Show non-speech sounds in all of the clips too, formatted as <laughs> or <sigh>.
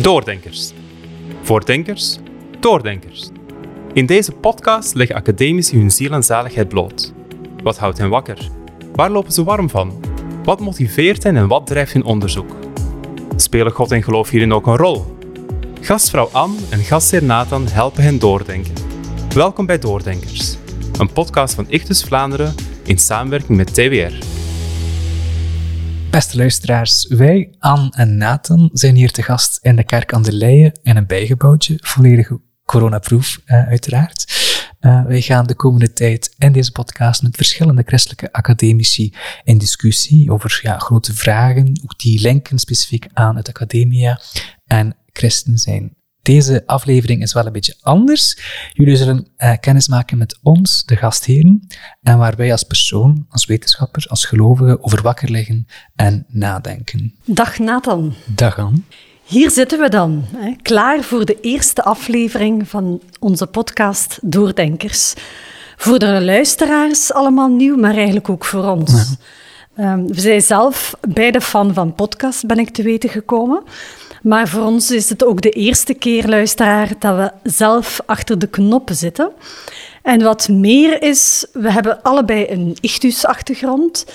Doordenkers. Voor denkers, doordenkers. In deze podcast leggen academici hun ziel en zaligheid bloot. Wat houdt hen wakker? Waar lopen ze warm van? Wat motiveert hen en wat drijft hun onderzoek? Spelen God en geloof hierin ook een rol? Gastvrouw Anne en gastheer Nathan helpen hen doordenken. Welkom bij Doordenkers, een podcast van Ichtus Vlaanderen in samenwerking met TWR. Beste luisteraars, wij, Anne en Nathan, zijn hier te gast in de Kerk aan de Leien in een bijgebouwtje, volledig coronaproof uh, uiteraard. Uh, wij gaan de komende tijd in deze podcast met verschillende christelijke academici in discussie over ja, grote vragen, ook die linken specifiek aan het academia en christen zijn. Deze aflevering is wel een beetje anders. Jullie zullen uh, kennis maken met ons, de gastheren, en waar wij als persoon, als wetenschapper, als gelovige over wakker liggen en nadenken. Dag Nathan. Dag Anne. Hier zitten we dan, hè, klaar voor de eerste aflevering van onze podcast Doordenkers. Voor de luisteraars allemaal nieuw, maar eigenlijk ook voor ons. Ja. Um, we zijn zelf beide fan van podcasts, ben ik te weten gekomen. Maar voor ons is het ook de eerste keer, luisteraar, dat we zelf achter de knoppen zitten. En wat meer is, we hebben allebei een ichthus-achtergrond,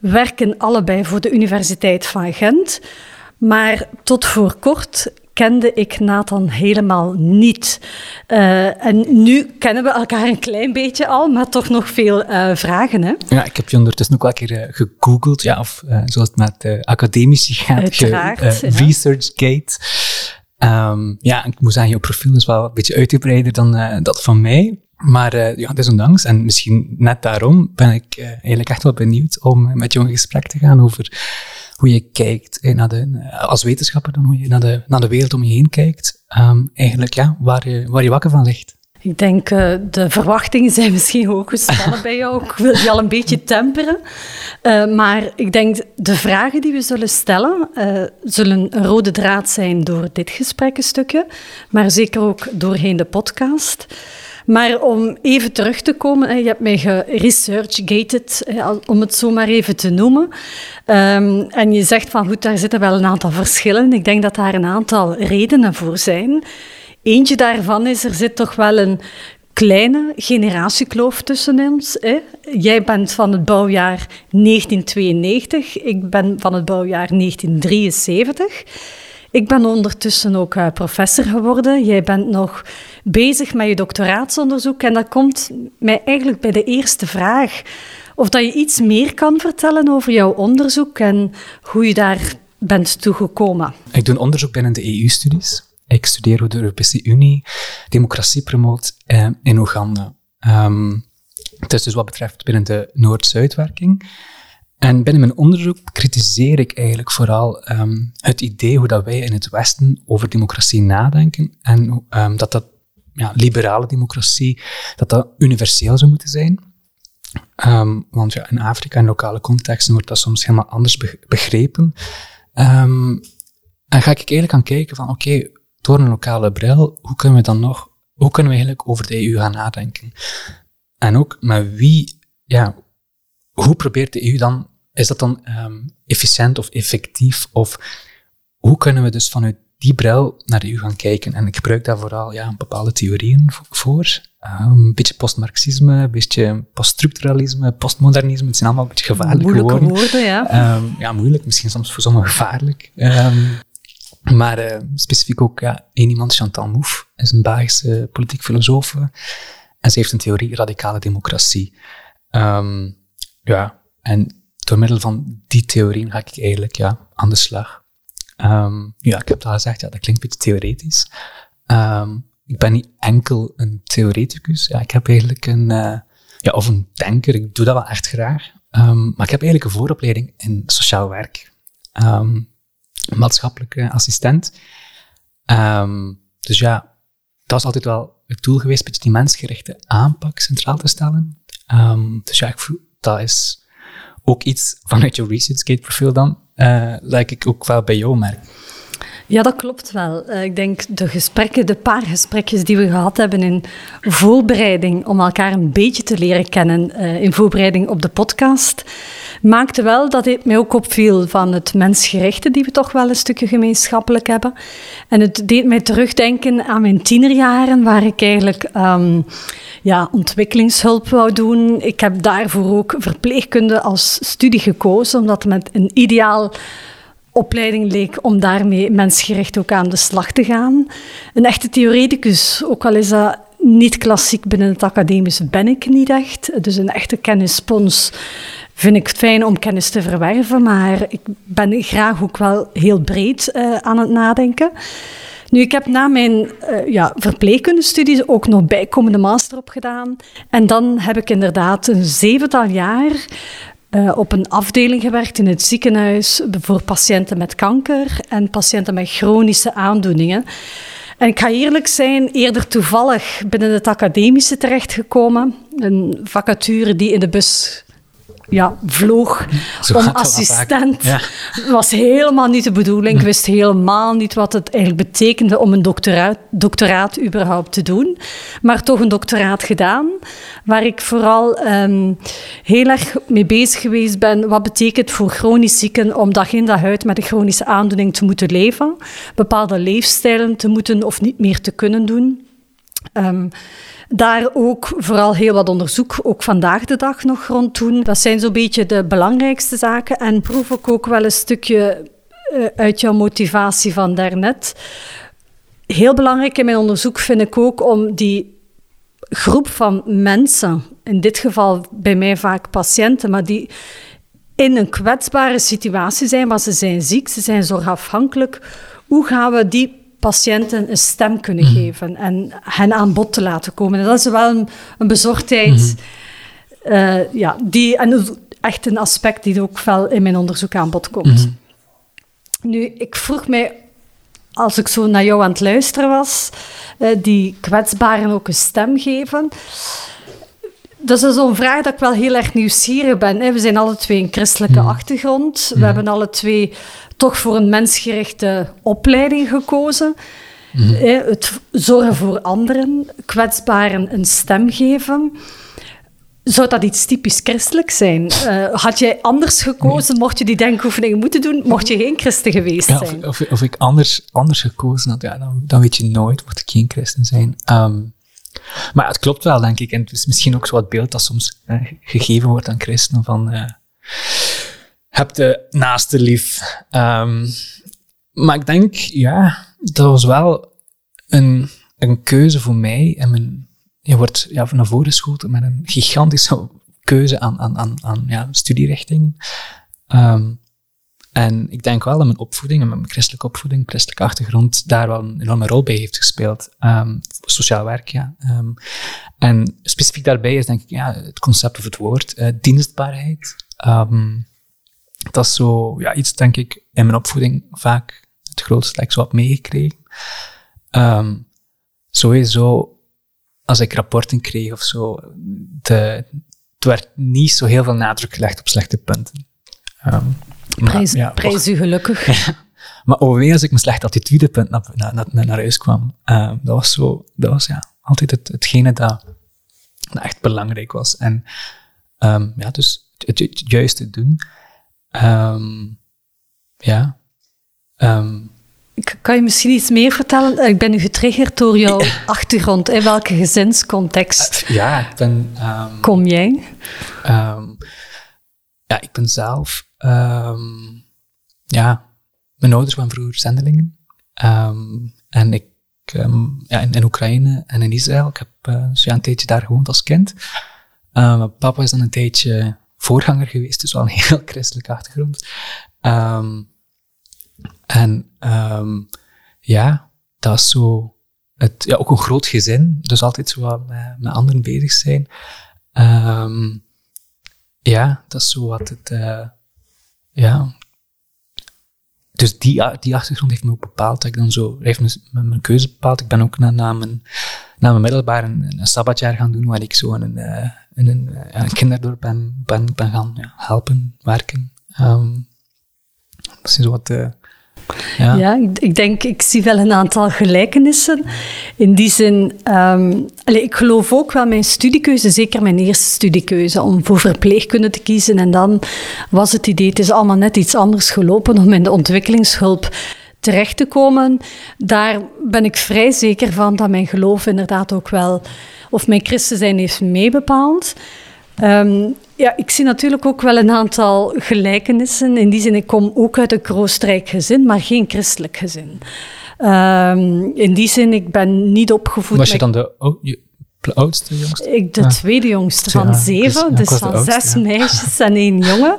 werken allebei voor de Universiteit van Gent. Maar tot voor kort kende ik Nathan helemaal niet. Uh, en nu kennen we elkaar een klein beetje al, maar toch nog veel uh, vragen. Hè? Ja, ik heb je ondertussen ook wel een keer uh, gegoogeld, ja, of zoals het met academici gaat, Uiteraard, ge, ResearchGate. Um, ja, ik moet zeggen, je profiel is wel een beetje uitgebreider dan dat van mij. Maar ja, desondanks, en misschien net daarom, ben ik eigenlijk echt wel benieuwd om met jou in gesprek te gaan over hoe je kijkt eh, naar de, als wetenschapper, dan hoe je naar de, naar de wereld om je heen kijkt. Um, eigenlijk ja, waar je, waar je wakker van ligt. Ik denk, uh, de verwachtingen zijn <laughs> misschien hoog gesteld bij jou. Ik wil die al een beetje temperen. Maar ik denk, de vragen die we zullen stellen, zullen een rode draad zijn door dit gesprekkenstukje, maar zeker ook doorheen de podcast. Maar om even terug te komen, je hebt mij geresearchgated, om het zo maar even te noemen. Um, en je zegt van goed, daar zitten wel een aantal verschillen. Ik denk dat daar een aantal redenen voor zijn. Eentje daarvan is, er zit toch wel een kleine generatiekloof tussen ons. Hè? Jij bent van het bouwjaar 1992, ik ben van het bouwjaar 1973. Ik ben ondertussen ook uh, professor geworden. Jij bent nog bezig met je doctoraatsonderzoek. En dat komt mij eigenlijk bij de eerste vraag. Of dat je iets meer kan vertellen over jouw onderzoek en hoe je daar bent toegekomen. Ik doe onderzoek binnen de EU-studies. Ik studeer hoe de Europese Unie democratie promoot eh, in Oeganda. Um, het is dus wat betreft binnen de Noord-Zuidwerking. En binnen mijn onderzoek kritiseer ik eigenlijk vooral um, het idee hoe dat wij in het Westen over democratie nadenken en um, dat dat ja, liberale democratie, dat dat universeel zou moeten zijn. Um, want ja, in Afrika en lokale contexten wordt dat soms helemaal anders begrepen. en ga ik eigenlijk aan kijken van oké, door een lokale bril, hoe kunnen we dan nog, hoe kunnen we eigenlijk over de EU gaan nadenken? En ook met wie, ja, hoe probeert de EU dan, is dat dan um, efficiënt of effectief? Of hoe kunnen we dus vanuit die bril naar de EU gaan kijken? En ik gebruik daar vooral ja, bepaalde theorieën voor. Um, een beetje postmarxisme, een beetje poststructuralisme, postmodernisme. Het zijn allemaal een beetje gevaarlijke Moeilijke woorden. woorden ja. Um, ja, moeilijk. Misschien soms voor sommigen gevaarlijk. maar uh, specifiek ook ja, één iemand, Chantal Mouffe, is een Belgische politiek filosoof. En ze heeft een theorie radicale democratie. Ja, en door middel van die theorieën ga ik eigenlijk ja, aan de slag. Um, ja, ik heb al gezegd, ja, dat klinkt een beetje theoretisch. Um, ik ben niet enkel een theoreticus. Ja, ik heb eigenlijk een, uh, ja, of een denker, ik doe dat wel echt graag. Um, maar ik heb eigenlijk een vooropleiding in sociaal werk. maatschappelijke assistent. dus ja, dat is altijd wel het doel geweest, een beetje die mensgerichte aanpak centraal te stellen. dus ja, ik voel, dat is ook iets vanuit je ResearchGate profiel dan, uh, ik ook wel bij jou merk. Ja, dat klopt wel. Uh, ik denk de gesprekken, de paar gesprekjes die we gehad hebben in voorbereiding om elkaar een beetje te leren kennen, uh, in voorbereiding op de podcast, maakte wel dat het mij ook opviel van het mensgerichte die we toch wel een stukje gemeenschappelijk hebben. En het deed mij terugdenken aan mijn tienerjaren, waar ik eigenlijk um, ja, ontwikkelingshulp wou doen. Ik heb daarvoor ook verpleegkunde als studie gekozen, omdat het met een ideaal opleiding leek om daarmee mensgericht ook aan de slag te gaan. Een echte theoreticus, ook al is dat niet klassiek binnen het academische, ben ik niet echt. Dus een echte kennisspons vind ik fijn om kennis te verwerven, maar ik ben graag ook wel heel breed uh, aan het nadenken. Nu, ik heb na mijn uh, ja, verpleegkundestudies ook nog bijkomende master opgedaan. En dan heb ik inderdaad een zevental jaar uh, op een afdeling gewerkt in het ziekenhuis voor patiënten met kanker en patiënten met chronische aandoeningen. En ik ga eerlijk zijn, eerder toevallig binnen het academische terechtgekomen. Een vacature die in de bus ja, vloog om assistent. Ja. was helemaal niet de bedoeling. Ik wist helemaal niet wat het eigenlijk betekende om een doctoraat, doctoraat überhaupt te doen. Maar toch een doctoraat gedaan, waar ik vooral um, heel erg mee bezig geweest ben. Wat betekent voor chronisch zieken om dag in dag uit met een chronische aandoening te moeten leven? Bepaalde leefstijlen te moeten of niet meer te kunnen doen. Um, daar ook vooral heel wat onderzoek, ook vandaag de dag nog rond doen. Dat zijn zo'n beetje de belangrijkste zaken. En proef ik ook wel een stukje uh, uit jouw motivatie van daarnet. Heel belangrijk in mijn onderzoek vind ik ook om die groep van mensen, in dit geval bij mij vaak patiënten, maar die in een kwetsbare situatie zijn, want ze zijn ziek, ze zijn zorgafhankelijk. Hoe gaan we die patiënten een stem kunnen mhm. geven en hen aan bod te laten komen. En dat is wel een, een bezorgdheid, mm ja, die, en echt een aspect die ook wel in mijn onderzoek aan bod komt. Mhm. Nu, ik vroeg mij, als ik zo naar jou aan het luisteren was, uh, die kwetsbaren ook een stem geven. Dat is zo'n vraag dat ik wel heel erg nieuwsgierig ben. Hè. We zijn alle twee een christelijke mhm. achtergrond. We hebben alle twee toch voor een mensgerichte opleiding gekozen. Mm Het zorgen voor anderen, kwetsbaren een stem geven. Zou dat iets typisch christelijk zijn? Uh, had jij anders gekozen? Mocht je die denkoefeningen moeten doen? Mocht je geen christen geweest ja, zijn? Of, of, ik anders, anders gekozen had, ja, dan, dan weet je nooit, mocht ik geen christen zijn. Um, maar het klopt wel, denk ik. En het is misschien ook zo het beeld dat soms gegeven wordt aan christenen van... Uh, heb de naaste lief. Um, maar ik denk, ja, dat was wel een, een keuze voor mij. En mijn, je wordt ja, naar voren geschoten met een gigantische keuze aan, aan, aan, ja, studierichtingen. Um, en ik denk wel dat mijn opvoeding, en mijn christelijke opvoeding, christelijke achtergrond, daar wel een enorme rol bij heeft gespeeld. Um, sociaal werk, ja. Um, en specifiek daarbij is denk ik ja, het concept of het woord uh, dienstbaarheid. Um, dat is zo ja, iets, denk ik, in mijn opvoeding vaak het grootste dat ik zo heb meegekregen. Sowieso, als ik rapporten kreeg of zo, de, het werd niet zo heel veel nadruk gelegd op slechte punten. Ja, prijs u gelukkig. <laughs> maar overwege als ik mijn slechte attitudepunt naar, naar, naar, naar huis kwam, um, dat was zo, dat was ja, altijd het, hetgene dat, dat echt belangrijk was. En um, ja, dus het, het, het juiste doen. Um, ja. Um, kan je misschien iets meer vertellen? Eh, ik ben nu getriggerd door jouw <laughs> achtergrond. In welke gezinscontext uh, ja, ik ben, um, kom jij? ja, ik ben zelf... ja, mijn ouders waren vroeger zendelingen. en ik... ja, in, Oekraïne en in Israël. Ik heb uh, zo een tijdje daar gewoond als kind. mijn papa is dan een tijdje voorganger geweest, dus wel een <laughs> heel christelijke achtergrond. En ja, dat is zo, het, ja, ook een groot gezin, dus altijd zo wat met, met anderen bezig zijn. Ja, dat is zo wat het, uh, ja. Dus die, die achtergrond heeft me ook bepaald, dat ik dan zo, heeft me, mijn keuze bepaald. Ik ben ook na, na, mijn, na mijn middelbaar een, een sabbatjaar gaan doen, waar ik zo een, uh, in een, ja, een kinderdorp ben, ben, ben gaan helpen, werken. Um, dat zijn zo wat de, Ja, ja ik, denk, ik zie wel een aantal gelijkenissen. In die zin, um, ik geloof ook wel mijn studiekeuze, zeker mijn eerste studiekeuze, om voor verpleegkunde te kiezen. En dan was het idee, het is allemaal net iets anders gelopen om in de ontwikkelingshulp terecht te komen. Daar ben ik vrij zeker van dat mijn geloof inderdaad ook wel, of mijn christen zijn heeft meebepaald. Um, ja, ik zie natuurlijk ook wel een aantal gelijkenissen. In die zin, ik kom ook uit een kroostrijk gezin, maar geen christelijk gezin. Um, in die zin, ik ben niet opgevoed... Was je dan de oudste, jongste? Ik de tweede jongste van zeven, dus van zes meisjes en één jongen.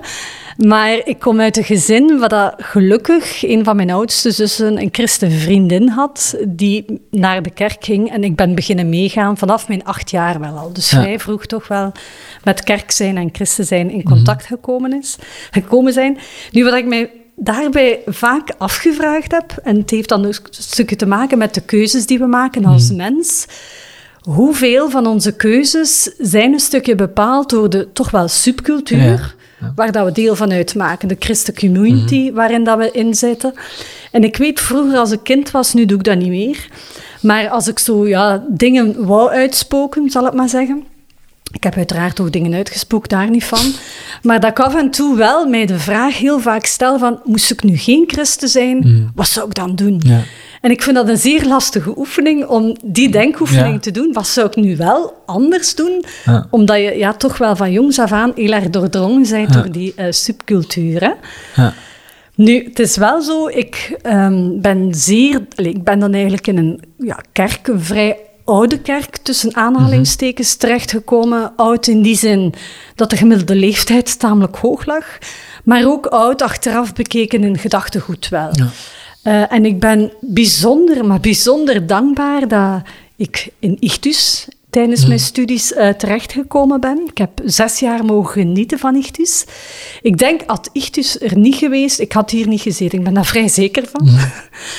Maar ik kom uit een gezin waar dat gelukkig een van mijn oudste zussen een christenvriendin had, die naar de kerk ging. En ik ben beginnen meegaan vanaf mijn acht jaar wel al. Dus vrij vroeg toch wel met kerk zijn en christen zijn in contact mhm. gekomen, is, gekomen zijn. Nu, wat ik mij daarbij vaak afgevraagd heb, en het heeft dan een stukje te maken met de keuzes die we maken als mhm. mens. Hoeveel van onze keuzes zijn een stukje bepaald door de toch wel subcultuur? Waar dat we deel van uitmaken. De christelijke community mhm. waarin dat we inzitten. En ik weet, vroeger als ik kind was, nu doe ik dat niet meer. Maar als ik zo ja, dingen wou uitspoken, zal ik maar zeggen. Ik heb uiteraard ook dingen uitgespookt, daar niet van. Maar dat ik af en toe wel mij de vraag heel vaak stel van... Moest ik nu geen christen zijn, mhm. wat zou ik dan doen? Ja. En ik vind dat een zeer lastige oefening om die denkoefening te doen. Wat zou ik nu wel anders doen? Omdat je ja, toch wel van jongs af aan heel erg doordrongen bent door die uh, subcultuur. Nu, het is wel zo, ik um, ben zeer... ik ben dan eigenlijk in een ja, kerk, een vrij oude kerk, tussen aanhalingstekens, mm terechtgekomen. Oud in die zin dat de gemiddelde leeftijd tamelijk hoog lag. Maar ook oud achteraf bekeken in gedachtegoed wel. Uh, en ik ben bijzonder, maar bijzonder dankbaar dat ik in Ichtus tijdens mijn hmm. studies uh, terechtgekomen ben. Ik heb zes jaar mogen genieten van Ichtus. Ik denk, had Ichtus er niet geweest, ik had hier niet gezeten. Ik ben daar vrij zeker van. Hmm.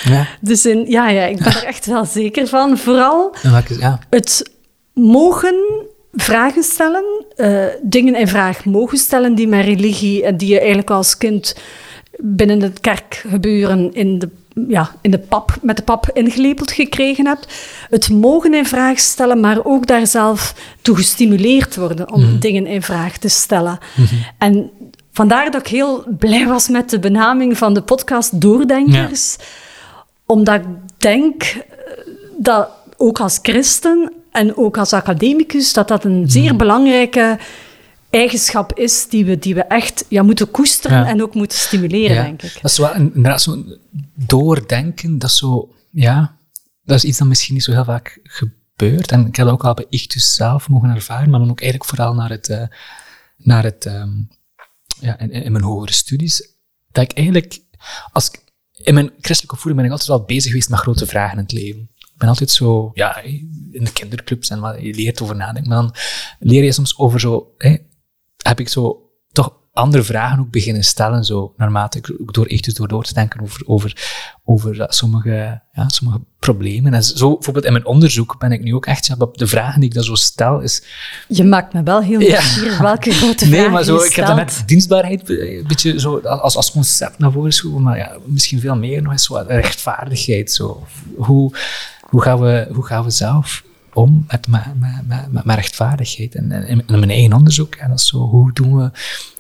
<laughs> Ja. dus in, ja, ja, ik ben er echt wel zeker van. Vooral ja. het mogen vragen stellen, uh, dingen in vraag mogen stellen die met religie en die je eigenlijk als kind binnen het kerkgebeuren in de, ja, in de pap, met de pap ingelepeld gekregen hebt. Het mogen in vraag stellen, maar ook daar zelf toe gestimuleerd worden om mhm. dingen in vraag te stellen. Mhm. En vandaar dat ik heel blij was met de benaming van de podcast Doordenkers. Omdat ik denk eh, dat ook als christen en ook als academicus, dat dat een zeer mhm. belangrijke eigenschap is die we, die we echt ja, moeten koesteren en ook moeten stimuleren, denk ik. Dat is wel inderdaad zo doordenken, dat is zo, ja, dat is iets dat misschien niet zo heel vaak gebeurt. En ik heb dat ook al bij Ichtus zelf mogen ervaren, maar dan ook eigenlijk vooral naar het, uh, naar het um, ja, in, in, mijn hogere studies, dat ik eigenlijk, als in mijn christelijke opvoeding ben ik altijd wel bezig geweest met grote vragen in het leven. Ik ben altijd zo, ja, in de kinderclubs en wat je leert over nadenken, maar dan leer je soms over zo, heb ik zo toch andere vragen ook beginnen stellen, zo naarmate ik door echt dus door, door te denken over, over, over sommige, ja, sommige problemen. En zo bijvoorbeeld in mijn onderzoek ben ik nu ook echt, ja, de vragen die ik dan zo stel is... Je maakt me wel heel nieuwsgierig ja. welke grote vragen Nee, maar zo, ik heb dan net dienstbaarheid een beetje zo als, als concept naar voren geschoven, maar ja, misschien veel meer nog eens zo rechtvaardigheid. Zo. Hoe, hoe, gaan we, hoe gaan we zelf om met, met, rechtvaardigheid. En, in mijn eigen onderzoek, en dat is zo, hoe doen we...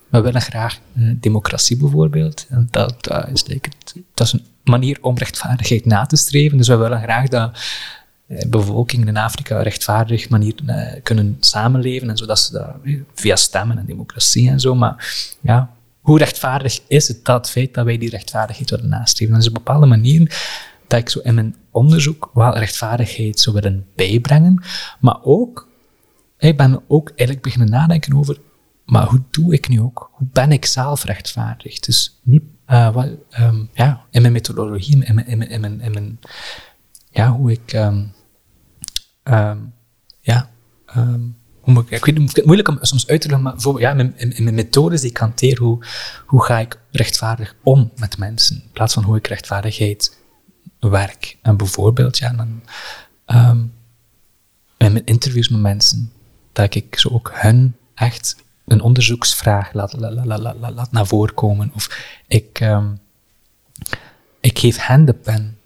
We willen graag uh, democratie bijvoorbeeld. Dat, is, dat is een manier om rechtvaardigheid na te streven. Dus we willen graag dat uh, bevolkingen in Afrika rechtvaardig manier uh, kunnen samenleven. En zodat ze dat, via stemmen en democratie en zo. Maar ja, hoe rechtvaardig is het dat feit dat wij die rechtvaardigheid willen nastreven? Dat is op bepaalde manier dat ik zo in mijn onderzoek wel rechtvaardigheid zou willen bijbrengen, maar ook, ik ben ook eigenlijk beginnen nadenken over, maar hoe doe ik nu ook? Hoe ben ik zelf rechtvaardig? Dus niet, wat, um, ja, in mijn methodologie, in mijn, in mijn, in mijn, in mijn ja, hoe ik, um, um, ja, hoe ik, ik weet het moeilijk om soms uit te leggen, maar ja, in, mijn methodes die ik hanteer, hoe, hoe ga ik rechtvaardig om met mensen, in plaats van hoe ik rechtvaardigheid werk. En bijvoorbeeld, ja, dan, um, in mijn interviews met mensen, dat ik zo ook hun echt een onderzoeksvraag laat, laat, laat, laat, laat naar voren komen. Of ik, um, ik geef hen de pen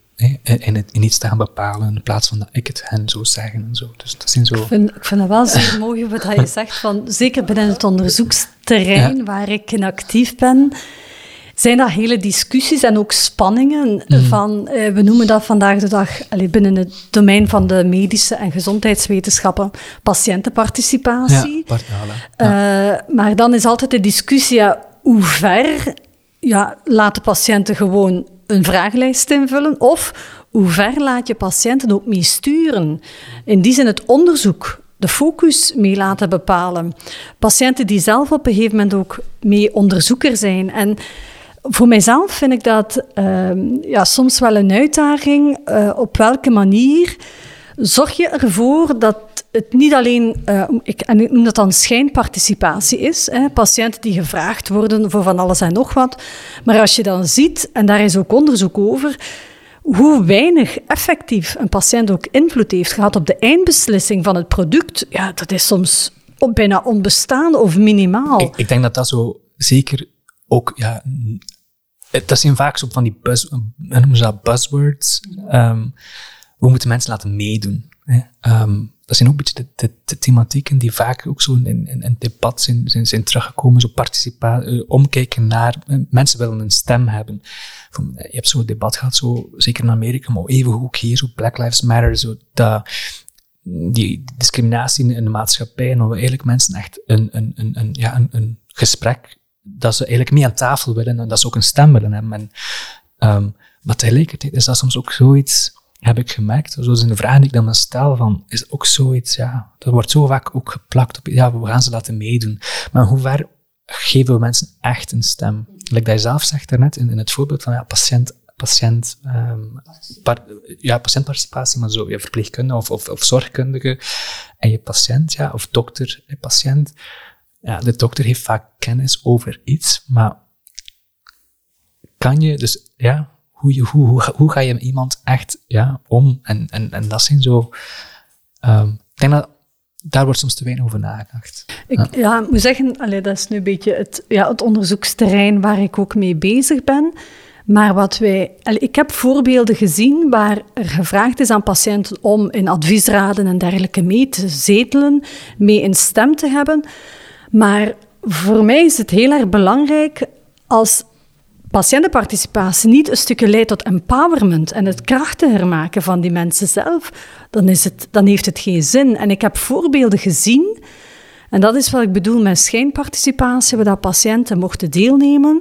in, het, in iets te gaan bepalen, in plaats van dat ik het hen zou zeggen en zo. Dus dat zijn zo... Ik vind, ik vind het wel zeer mooi wat je <laughs> zegt, van, zeker binnen het onderzoeksterrein waar ik in actief ben, zijn dat hele discussies en ook spanningen Mhm. van, eh, we noemen dat vandaag de dag binnen het domein van de medische en gezondheidswetenschappen patiëntenparticipatie. Ja. Ja. Eh, maar dan is altijd de discussie, ja, hoe ver ja, laat de patiënten gewoon een vragenlijst invullen of hoe ver laat je patiënten ook mee sturen. In die zin het onderzoek, de focus mee laten bepalen. Patiënten die zelf op een gegeven moment ook mee onderzoeker zijn. En voor mijzelf vind ik dat ehm, ja, soms wel een uitdaging. eh, op welke manier zorg je ervoor dat het niet alleen, eh, ik, en ik noem dat dan schijnparticipatie is, hè, patiënten die gevraagd worden voor van alles en nog wat. Maar als je dan ziet, en daar is ook onderzoek over, hoe weinig effectief een patiënt ook invloed heeft gehad op de eindbeslissing van het product, ja, dat is soms bijna onbestaande of minimaal. Ik, ik denk dat dat zo zeker ook, ja, dat zijn vaak zo van die buzz, hoe noemen ze buzzwords. Ehm, we moeten mensen laten meedoen. Hè. Ehm, dat zijn ook een beetje de, thematieken die vaak ook zo in, in, debat zijn, zijn, zijn teruggekomen. Zo participa eh, omkijken naar, eh, mensen willen een stem hebben. Je hebt zo'n debat gehad, zo, zeker in Amerika, maar even ook hier, zo Black Lives Matter, zo dat, die discriminatie in de maatschappij en dat we eigenlijk mensen echt een, een, een, een, ja, een, een gesprek, dat ze eigenlijk mee aan tafel willen en dat ze ook een stem willen hebben. En, ehm, maar tegelijkertijd is dat soms ook zoiets, heb ik gemerkt, zoals in de vraag die ik dan stel, van, is ook zoiets, ja, dat wordt zo vaak ook geplakt op, ja, we gaan ze laten meedoen. Maar hoe ver geven we mensen echt een stem? Like dat je zelf zegt daarnet, in, in het voorbeeld van, ja, patiënt, patiënt, ehm, ja, patiëntparticipatie, maar zo, ja, verpleegkundige of, of zorgkundige en je patiënt, ja, of dokter en patiënt. Ja, de dokter heeft vaak kennis over iets, maar kan je, dus ja, hoe, je, hoe, hoe, hoe ga je met iemand echt ja, om? En, en, en dat zijn zo, ehm, ik denk dat daar wordt soms te weinig over nagedacht. Ik ja. ik moet zeggen, allee, dat is nu een beetje het, ja, het onderzoeksterrein waar ik ook mee bezig ben. Maar wat wij, allee, ik heb voorbeelden gezien waar er gevraagd is aan patiënten om in adviesraden en dergelijke mee te zetelen, mee een stem te hebben. Maar voor mij is het heel erg belangrijk als patiëntenparticipatie niet een stukje leidt tot empowerment en het krachtiger maken van die mensen zelf, dan, is het, dan heeft het geen zin. En ik heb voorbeelden gezien, en dat is wat ik bedoel met schijnparticipatie, waar dat patiënten mochten deelnemen,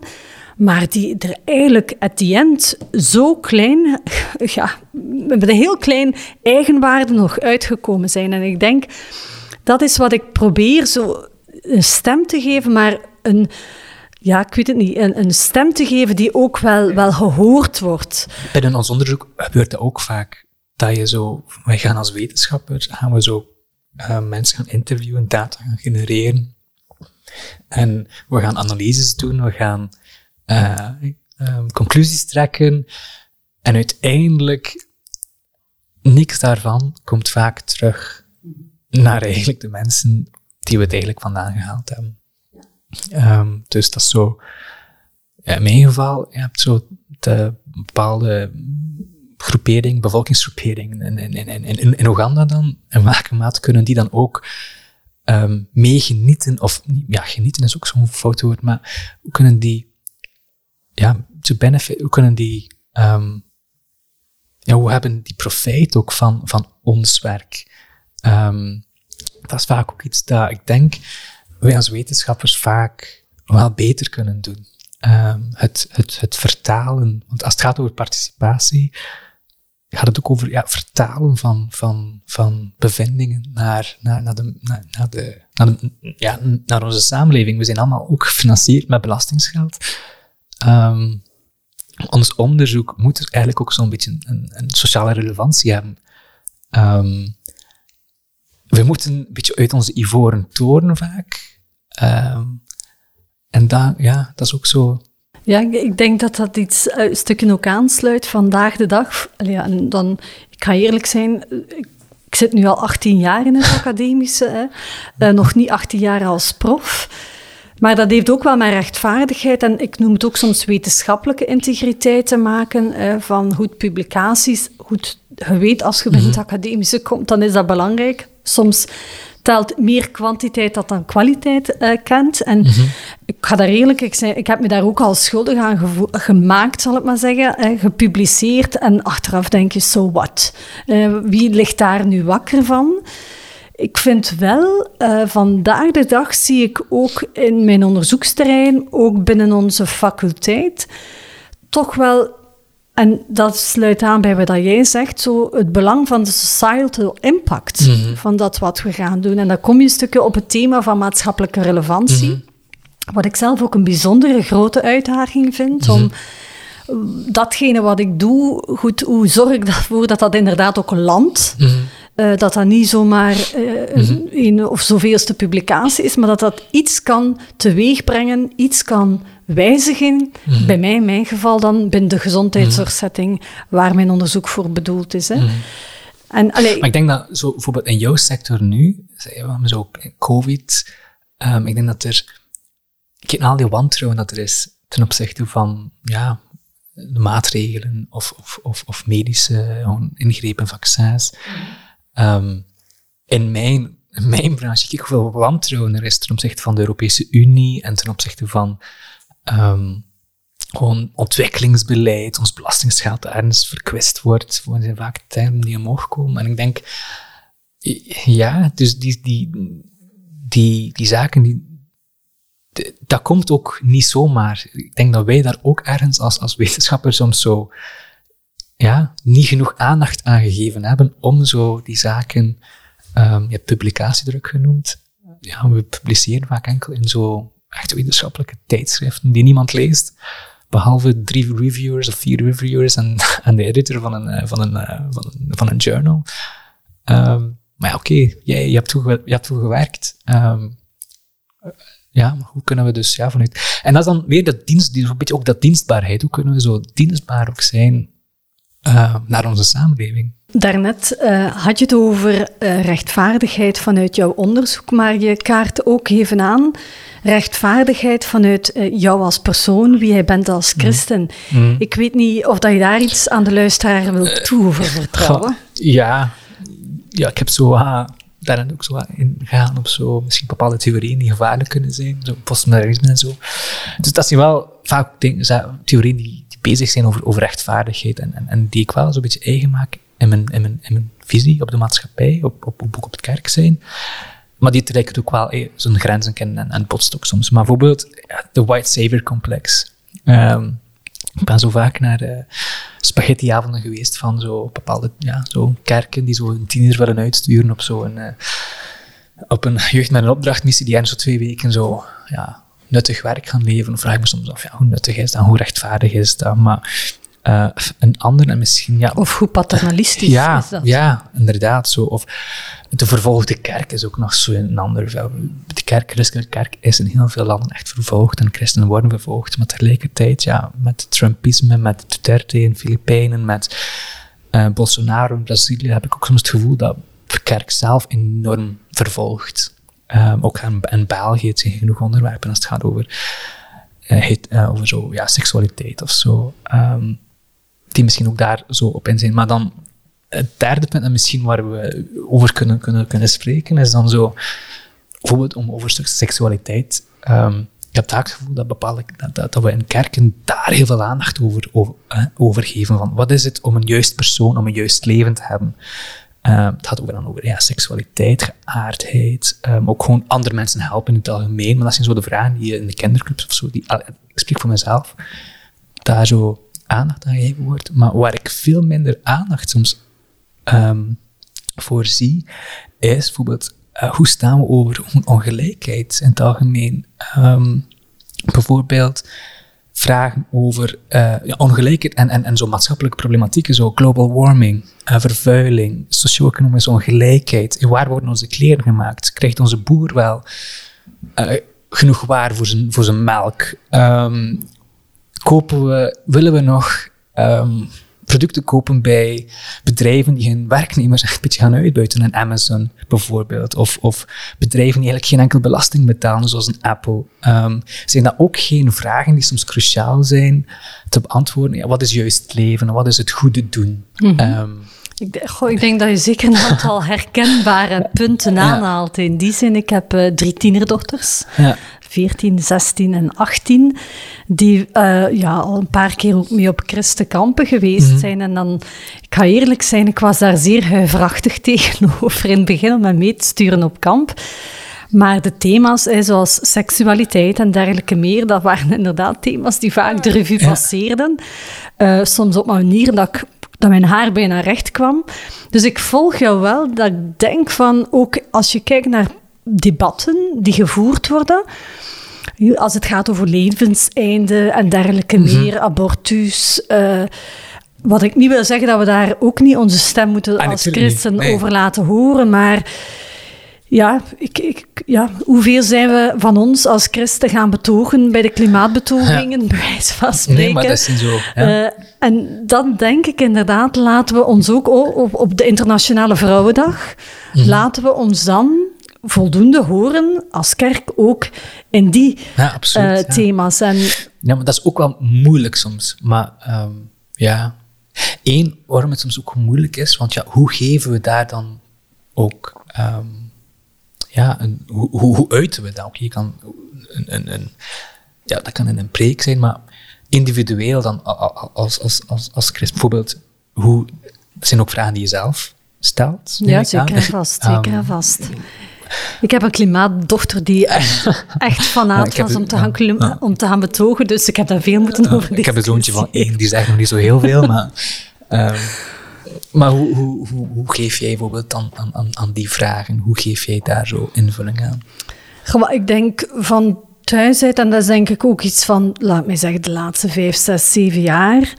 maar die er eigenlijk at the end zo klein, <laughs> ja, met een heel klein eigenwaarde nog uitgekomen zijn. En ik denk, dat is wat ik probeer, zo een stem te geven, maar een ja, ik weet het niet, een, stem te geven die ook wel, wel gehoord wordt. Binnen ons onderzoek gebeurt dat ook vaak. Dat je zo, wij gaan als wetenschappers, gaan we zo uh, mensen gaan interviewen, data gaan genereren. En we gaan analyses doen, we gaan uh, um, conclusies trekken. En uiteindelijk, niks daarvan komt vaak terug naar eigenlijk de mensen die we het eigenlijk vandaan gehaald hebben. Um, dus dat is zo. In mijn geval, je hebt zo de bepaalde groepering, bevolkingsgroepering in, in, in, in, in Oeganda dan. In welke mate kunnen die dan ook um, meegenieten, of ja, genieten is ook zo'n fout woord, maar hoe kunnen die, ja, to benefit, hoe kunnen die, um, ja, hoe hebben die profijt ook van, van ons werk? Um, dat is vaak ook iets dat ik denk wij als wetenschappers vaak wel beter kunnen doen. Um, het, het, het vertalen, want als het gaat over participatie, gaat het ook over ja, vertalen van, van, van bevindingen naar, naar, naar, de, naar, de, naar, ja, naar onze samenleving. We zijn allemaal ook gefinancierd met belastingsgeld. Um, ons onderzoek moet eigenlijk ook zo'n beetje een, een, sociale relevantie hebben. Um, we moeten een beetje uit onze ivoren toren vaak. Um, en dan, ja, dat is ook zo. Ja, ik denk dat dat iets uh, een stukje ook aansluit vandaag de dag. Ja, en dan, ik ga eerlijk zijn, ik, ik zit nu al 18 jaar in het <laughs> academische, hè. Uh, nog niet 18 jaar als prof. Maar dat heeft ook wel met rechtvaardigheid en ik noem het ook soms wetenschappelijke integriteit te maken. Eh, van goed publicaties, goed, je weet als je bij het academische komt, dan is dat belangrijk. Soms telt meer kwantiteit dat dan kwaliteit uh, kent. En ik ga daar eerlijk, ik, zei, ik heb me daar ook al schuldig aan gemaakt, zal ik maar zeggen, uh, gepubliceerd. En achteraf denk je, so what? Uh, wie ligt daar nu wakker van? Ik vind wel, vandaag de dag zie ik ook in mijn onderzoeksterrein, ook binnen onze faculteit, toch wel en dat sluit aan bij wat jij zegt, zo het belang van de societal impact mhm. van dat wat we gaan doen. En dan kom je een stukje op het thema van maatschappelijke relevantie, mhm. wat ik zelf ook een bijzondere grote uitdaging vind, om mhm. datgene wat ik doe, goed, hoe zorg ik ervoor dat dat inderdaad ook landt? Uh, dat dat niet zomaar uh, een of zoveelste publicatie is, maar dat dat iets kan teweegbrengen, iets kan wijzigen, mhm. bij mij in mijn geval dan binnen de gezondheidszorgsetting waar mijn onderzoek voor bedoeld is. Hè. Mhm. En, maar ik denk dat zo, bijvoorbeeld in jouw sector nu, zo COVID, um, ik denk dat er, kijk naar al die wantrouwen dat er is ten opzichte van ja, de maatregelen of, of, of, of medische ingrepen, vaccins. Um, in mijn in mijn branche, kijk hoeveel wantrouwen er is ten opzichte van de Europese Unie en ten opzichte van um, gewoon ontwikkelingsbeleid, ons belastingsgeld ergens verkwist wordt. Er zijn vaak termen die omhoog komen. En ik denk, ja, dus die, die, die, die zaken, die, dat komt ook niet zomaar. Ik denk dat wij daar ook ergens als, als wetenschappers soms zo ja, niet genoeg aandacht aan gegeven hebben om zo die zaken, um, je hebt publicatiedruk genoemd, ja, we publiceren vaak enkel in zo echt wetenschappelijke tijdschriften die niemand leest. Behalve drie reviewers of vier reviewers en, <laughs> en de editor van een, eh, van een, eh, van een, van een journal. Um, maar ja, oké, je hebt toe, je hebt gewerkt. Um, ja, maar hoe kunnen we dus ja, vanuit... En dat is dan weer dat dienst, een beetje ook dat dienstbaarheid. Hoe kunnen we zo dienstbaar ook zijn uh, naar onze samenleving? Daarnet uh, had je het over uh, rechtvaardigheid vanuit jouw onderzoek, maar je kaart ook even aan rechtvaardigheid vanuit jou als persoon, wie jij bent als mm. christen. Mm. Ik weet niet of dat je daar iets aan de luisteraar wilt toevertrouwen. Ja, ja, ik heb zo uh, daarin ook zo in gegaan op zo misschien bepaalde theorieën die gevaarlijk kunnen zijn, zo postmodernisme en zo. Dus dat zijn wel vaak dingen, theorieën die bezig zijn over, over rechtvaardigheid en, en, en die ik wel zo'n beetje eigen maak in mijn, in mijn, in mijn visie op de maatschappij, op, op, op, op de kerk zijn. Maar die trekt ook wel eh, zo'n grenzen kennen en, en botst ook soms. Maar bijvoorbeeld de White Savior Complex. Um, ik ben zo vaak naar uh, spaghettiavonden geweest van zo bepaalde ja, zo kerken die zo een tiener willen uitsturen op zo'n uh, op een jeugd met een opdrachtmissie die er zo twee weken zo ja, nuttig werk gaan leveren. vraag ik me soms af ja, hoe nuttig is dat, hoe rechtvaardig is dat. Maar uh, een ander en misschien... Ja, of hoe paternalistisch ja, is dat? Ja, inderdaad. Zo. Of de vervolgde kerk is ook nog zo een ander... De kerk, christelijke kerk is in heel veel landen echt vervolgd en christenen worden vervolgd. Maar tegelijkertijd, ja, met Trumpisme, met Duterte in Filipijnen, met uh, Bolsonaro in Brazilië, heb ik ook soms het gevoel dat de kerk zelf enorm vervolgt. Um, ook in, in België het zijn genoeg onderwerpen als het gaat over, uh, over zo, ja, seksualiteit of zo. Um, die misschien ook daar zo op in zijn. Maar dan het derde punt, en misschien waar we over kunnen, kunnen, kunnen spreken, is dan zo, bijvoorbeeld om over seksualiteit. Um, ik heb het gevoel dat, bepaalde, dat, dat, we in kerken daar heel veel aandacht over, over, geven. Van wat is het om een juist persoon, om een juist leven te hebben? Um, het gaat ook dan over ja, seksualiteit, geaardheid, um, ook gewoon andere mensen helpen in het algemeen. Maar dat zijn zo de vragen die in de kinderclubs of zo, die, ik spreek voor mezelf, daar zo aandacht aan gegeven wordt, maar waar ik veel minder aandacht soms um, voor zie, is bijvoorbeeld uh, hoe staan we over ongelijkheid in het algemeen. Bijvoorbeeld vragen over uh, ja, ongelijkheid en, en, en zo maatschappelijke problematieken, zo global warming, uh, vervuiling, socio-economische ongelijkheid. Waar worden onze kleren gemaakt? Krijgt onze boer wel genoeg waar voor zijn, voor zijn melk? Um, kopen we, willen we nog um, producten kopen bij bedrijven die hun werknemers echt een beetje gaan uitbuiten. Een Amazon bijvoorbeeld. Of, of bedrijven die eigenlijk geen enkel belasting betalen, zoals een Apple. Um, zijn dat ook geen vragen die soms cruciaal zijn te beantwoorden? Ja, wat is juist het leven en wat is het goede doen? Mm -hmm. ik, goh, ik, denk dat je zeker een aantal <laughs> herkenbare punten aanhaalt. In die zin, ik heb uh, drie tienerdochters. Ja. 14, 16 en 18, die uh, ja, al een paar keer ook mee op christenkampen geweest mm -hmm. zijn. En dan, ik ga eerlijk zijn, ik was daar zeer huiverachtig <laughs> tegenover in het begin om me mee te sturen op kamp. Maar de thema's, zoals seksualiteit en dergelijke meer, dat waren <laughs> inderdaad thema's die vaak de revue ja. passeerden. Uh, soms op een manier dat, ik, dat mijn haar bijna recht kwam. Dus ik volg jou wel, dat ik denk van, ook als je kijkt naar debatten die gevoerd worden, als het gaat over levenseinde en dergelijke Mhm. meer, abortus... Uh, wat ik niet wil zeggen dat we daar ook niet onze stem moeten Ah, als christen. Nee. over laten horen, maar ja, ik, ik, ja, hoeveel zijn we van ons als christen gaan betogen bij de klimaatbetogingen, <laughs> bij wijze van spreken. Nee, maar dat is niet zo. Ja. Uh, en dan denk ik inderdaad, laten we ons ook op, op de Internationale Vrouwendag, Mhm. laten we ons dan voldoende horen als kerk ook in die ja, absoluut, uh, ja. thema's. En, Ja, maar dat is ook wel moeilijk soms. Maar ehm, ja, één, waarom het soms ook moeilijk is, want ja, hoe geven we daar dan ook, ehm, ja, een, hoe, hoe, hoe uiten we dat? Oké, je kan een, een, een, ja, dat kan in een preek zijn, maar individueel dan als, als, als, als christ, bijvoorbeeld, hoe, dat zijn ook vragen die je zelf stelt. ja, zeker en vast. Zeker en Ehm, vast. Ik heb een klimaatdochter die echt, <laughs> Ja, heb was om te, gaan klim- ja. om te gaan betogen, dus ik heb daar veel moeten over Ik heb een zoontje van één, die zegt nog niet zo heel veel, maar... <laughs> ehm, maar hoe, hoe, hoe, hoe geef jij bijvoorbeeld dan aan, aan, aan die vragen, hoe geef jij daar zo invulling aan? Ik denk van thuis uit, en dat is denk ik ook iets van, laat mij zeggen, de laatste vijf, zes, zeven jaar,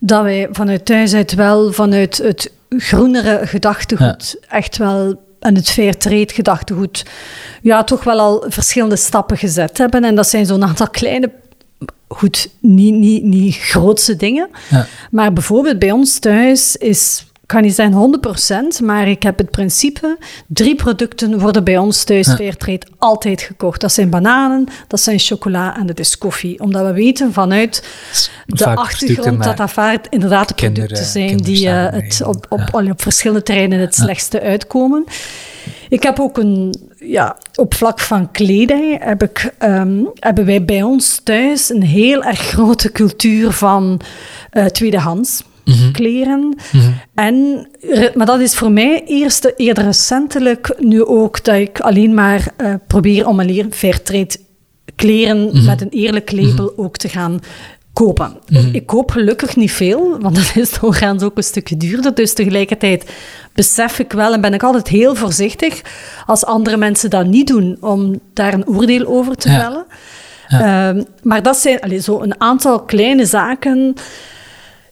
dat wij vanuit thuis uit wel vanuit het groenere gedachtegoed echt wel en het fair trade gedachtegoed ja, toch wel al verschillende stappen gezet hebben. En dat zijn zo'n aantal kleine, goed, niet, niet, niet grootse dingen. Ja. Maar bijvoorbeeld bij ons thuis is, kan niet zeggen 100%, maar ik heb het principe, drie producten worden bij ons thuis Ja. Fairtrade altijd gekocht. Dat zijn bananen, dat zijn chocola en dat is koffie. Omdat we weten vanuit de Vaak achtergrond dat dat vaak inderdaad producten zijn die eh, het op, op, Ja. op verschillende terreinen het slechtste uitkomen. Ik heb ook een, ja, op vlak van kleding heb ik, ehm, hebben wij bij ons thuis een heel erg grote cultuur van eh, tweedehands Mhm. kleren. En, re- maar dat is voor mij eerst eerder recentelijk nu ook dat ik alleen maar eh, probeer om een leer fairtrade kleren met een eerlijk label ook te gaan kopen. Ik koop gelukkig niet veel, want dat is doorgaans ook een stukje duurder. Dus tegelijkertijd besef ik wel en ben ik altijd heel voorzichtig als andere mensen dat niet doen, om daar een oordeel over te Ja. vellen. Ehm, maar dat zijn allee, zo een aantal kleine zaken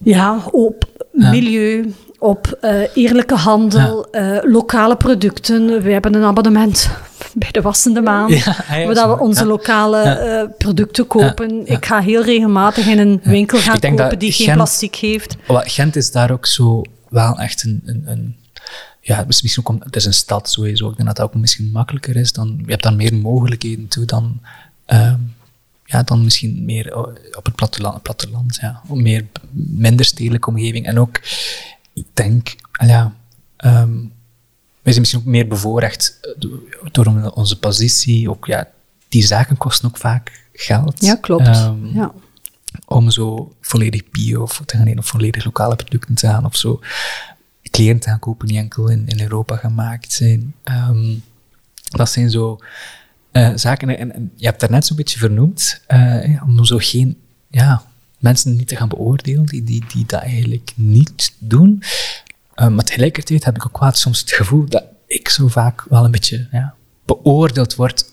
ja, op milieu, op eh, eerlijke handel, eh, lokale producten. We hebben een abonnement bij de Wassende Maan, Ja, ja, waar dat we onze ja. lokale Ja. eh, producten kopen. Ja, ja. Ik ga heel regelmatig in een winkel gaan kopen dat die geen plastic heeft. Wat, Gent is daar ook zo wel echt een... een, een ja, het is misschien ook om- het is een stad sowieso. Ik denk dat dat ook misschien makkelijker is. Dan, je hebt dan meer mogelijkheden toe dan, ehm, ja, dan misschien meer eh, op het platteland. platteland ja. Meer, minder stedelijke omgeving. En ook, ik denk, ah ja, ehm, wij zijn misschien ook meer bevoorrecht eh, do- door onze positie. Ook, ja, die zaken kosten ook vaak geld. Ja, klopt. Ehm, ja. om zo volledig bio of te gaan of volledig lokale producten te gaan of zo kleren te gaan kopen die enkel in, in Europa gemaakt zijn. Ehm, dat zijn zo eh, zaken. En, je hebt daarnet zo'n beetje vernoemd, eh, om zo geen ja, mensen niet te gaan beoordelen die, die, die dat eigenlijk niet doen. Eh, maar tegelijkertijd heb ik ook wel soms het gevoel dat ik zo vaak wel een beetje ja, beoordeeld word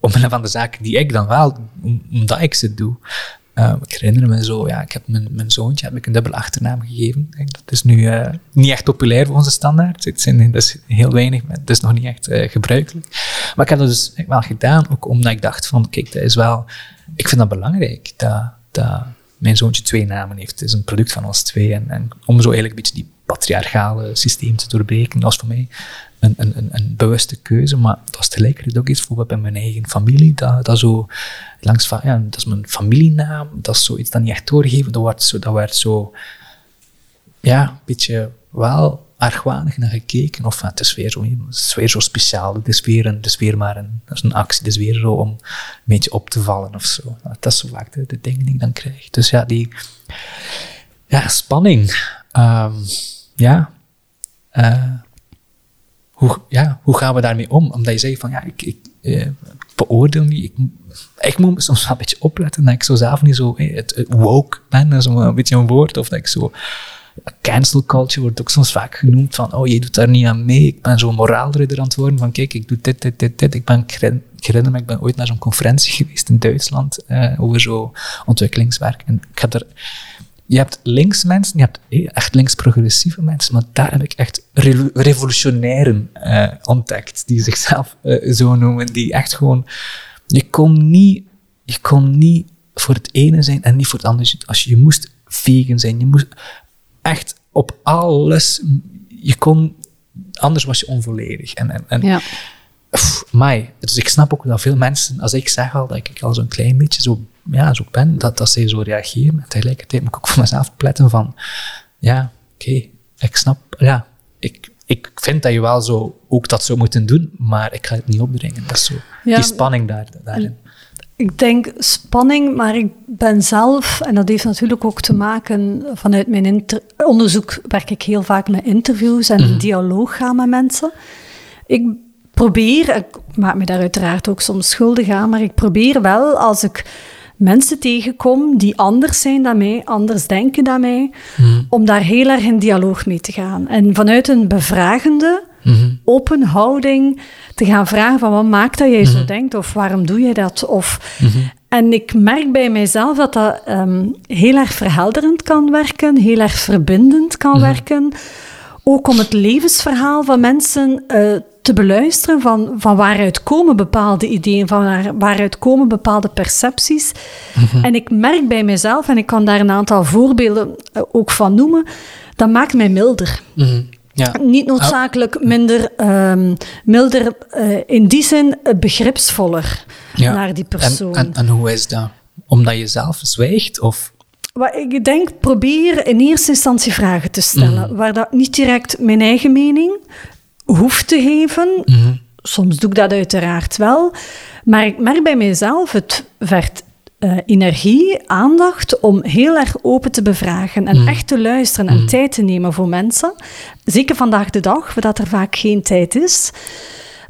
omwille van de zaken die ik dan wel, om- omdat ik ze doe. Eh, ik herinner me zo, ja, ik heb mijn, mijn zoontje heb ik een dubbele achternaam gegeven. Dat is nu eh, niet echt populair voor onze standaard. Het dat is heel weinig, het is nog niet echt eh, gebruikelijk. Maar ik heb dat dus wel gedaan, ook omdat ik dacht van, kijk, dat is wel, ik vind dat belangrijk, dat, dat, mijn zoontje twee namen heeft. Het is een product van ons twee. En, en om zo eigenlijk een beetje die patriarchale systeem te doorbreken, dat was voor mij een, bewuste keuze. Maar dat was tegelijkertijd ook iets bijvoorbeeld bij mijn eigen familie. Dat, zo langs ja, dat is mijn familienaam. Dat is zoiets dat niet echt doorgegeven. Dat werd zo, ja, een beetje wel argwanig naar gekeken. Of het, is weer zo, het is zo speciaal. Het is weer, een, is maar een, is een actie. Het is weer zo om een beetje op te vallen of zo. Dat is zo vaak de, de dingen die ik dan krijg. Dus ja, die ja, spanning. Um, ja. Uh, hoe, ja, hoe gaan we daarmee om? Omdat je zegt van, ja, ik, ik uh, beoordeel niet. Ik, ik moet soms wel een beetje opletten dat ik zo zelf niet zo het, woke ben, dat is een beetje een woord. Of dat ik zo cancel culture wordt ook soms vaak genoemd van, oh, je doet daar niet aan mee. Ik ben zo'n moraalridder aan het worden van, kijk, ik doe dit, dit, dit, dit. Ik ben, ik herinner ik ben ooit naar zo'n conferentie <laughs> geweest in Duitsland uh, over zo ontwikkelingswerk. En ik heb er, je hebt links mensen, je hebt echt links-progressieve mensen, maar daar heb ik echt re revolutionairen uh, ontdekt, die zichzelf uh, zo noemen, die echt gewoon, je kon niet, je kon niet voor het ene zijn en niet voor het andere. Als je, je moest vegan zijn, je moest echt op alles. Je kon, anders was je onvolledig. En, en, en ja. mij. Dus ik snap ook dat veel mensen, als ik zeg al dat ik al zo'n klein beetje zo, ja, zo ben, dat, dat zij zo reageren. En tegelijkertijd moet ik ook voor mezelf pletten van, ja, oké, ik snap, ja, ik, ik vind dat je wel zo ook dat zou moeten doen, maar ik ga het niet opdringen. Dat is zo, ja, die spanning daar, daarin. Ik denk spanning, maar ik ben zelf, en dat heeft natuurlijk ook te maken vanuit mijn onderzoek, werk ik heel vaak met interviews en mm dialoog gaan met mensen. Ik probeer, ik maak me daar uiteraard ook soms schuldig aan, maar ik probeer wel als ik mensen tegenkom die anders zijn dan mij, anders denken dan mij, mhm. om daar heel erg in dialoog mee te gaan. En vanuit een bevragende, mhm. open houding te gaan vragen van wat maakt dat jij zo mhm. denkt of waarom doe je dat? Of, En ik merk bij mijzelf dat dat um, heel erg verhelderend kan werken, heel erg verbindend kan werken. Ook om het levensverhaal van mensen uh, te beluisteren van, van waaruit komen bepaalde ideeën, van waar, waaruit komen bepaalde percepties. Mhm. En ik merk bij mezelf, en ik kan daar een aantal voorbeelden uh, ook van noemen, dat maakt mij milder. Mhm. Ja. Niet noodzakelijk minder, um, milder uh, in die zin begripsvoller ja. naar die persoon. En, en, en, hoe is dat? Omdat je zelf zwijgt? Of? Wat ik denk, probeer in eerste instantie vragen te stellen, mm. waar dat niet direct mijn eigen mening, hoeft te geven. Mhm. Soms doe ik dat uiteraard wel. Maar ik merk bij mijzelf, het vergt uh, energie, aandacht om heel erg open te bevragen en mhm. echt te luisteren en mhm. tijd te nemen voor mensen. Zeker vandaag de dag, dat er vaak geen tijd is.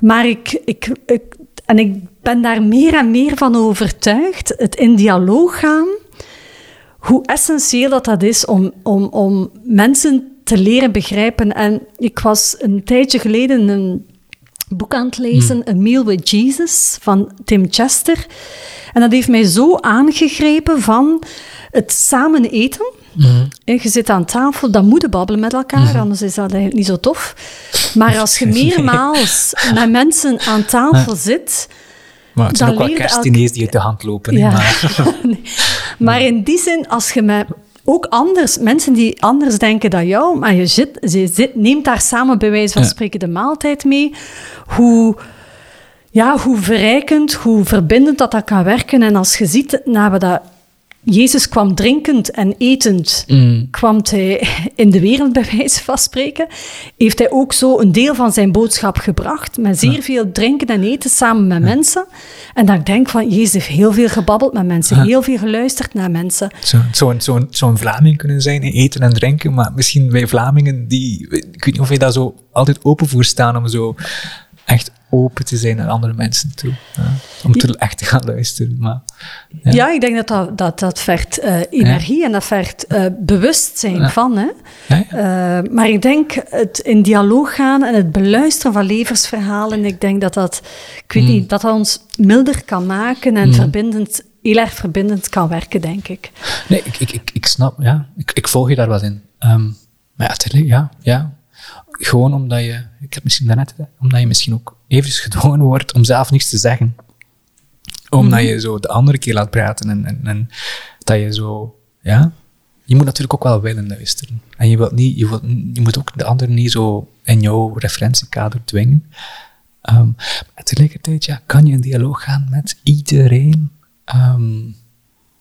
Maar ik, ik, ik, en ik ben daar meer en meer van overtuigd, het in dialoog gaan, hoe essentieel dat, dat is om, om, om mensen te leren begrijpen. En ik was een tijdje geleden een boek aan het lezen, hmm. A Meal with Jesus, van Tim Chester. En dat heeft mij zo aangegrepen van het samen eten. Mm. Je zit aan tafel, dan moet je babbelen met elkaar, mm. anders is dat eigenlijk niet zo tof. Maar als je <laughs> meermaals met mensen aan tafel zit... Maar het zijn ook wel kerstdiners die je de hand lopen. Ja. Maar. <laughs> maar in die zin, als je met ook anders, mensen die anders denken dan jou, maar je, zit, je zit, neemt daar samen bij wijze van spreken de maaltijd mee. Hoe, ja, hoe verrijkend, hoe verbindend dat, dat kan werken. En als je ziet, na we dat Jezus kwam drinkend en etend, mm. kwam hij in de wereld bij wijze van spreken. Heeft hij ook zo een deel van zijn boodschap gebracht, met zeer veel drinken en eten samen met mensen. En ik denk van, Jezus heeft heel veel gebabbeld met mensen, heel veel geluisterd naar mensen. Zo'n zo, zo, zo een Vlaming kunnen zijn, eten en drinken, maar misschien wij Vlamingen, die, ik weet niet of je daar zo altijd open voor staan om zo echt open te zijn naar andere mensen toe. Ja, om te, echt te gaan luisteren. Maar, ja. ja ik denk dat dat, dat, dat vergt uh, energie en dat vergt uh, bewustzijn van. Hè? Uh, maar ik denk het in dialoog gaan en het beluisteren van levensverhalen, ik denk dat dat, ik weet mm. niet, dat dat ons milder kan maken en mm. verbindend, heel erg verbindend kan werken, denk ik. Nee, ik, ik, ik, ik snap, ja. Ik, ik volg je daar wel in. Um, maar ja, ja, ja, gewoon omdat je, ik heb misschien daarnet gezegd, omdat je misschien ook even gedwongen wordt om zelf niets te zeggen. Omdat mhm. je zo de andere keer laat praten en, en, en dat je zo ja, je moet natuurlijk ook wel willen luisteren. En je, wilt niet, je, wilt, je moet ook de ander niet zo in jouw referentiekader dwingen. Um, maar tegelijkertijd ja, kan je in dialoog gaan met iedereen. Um,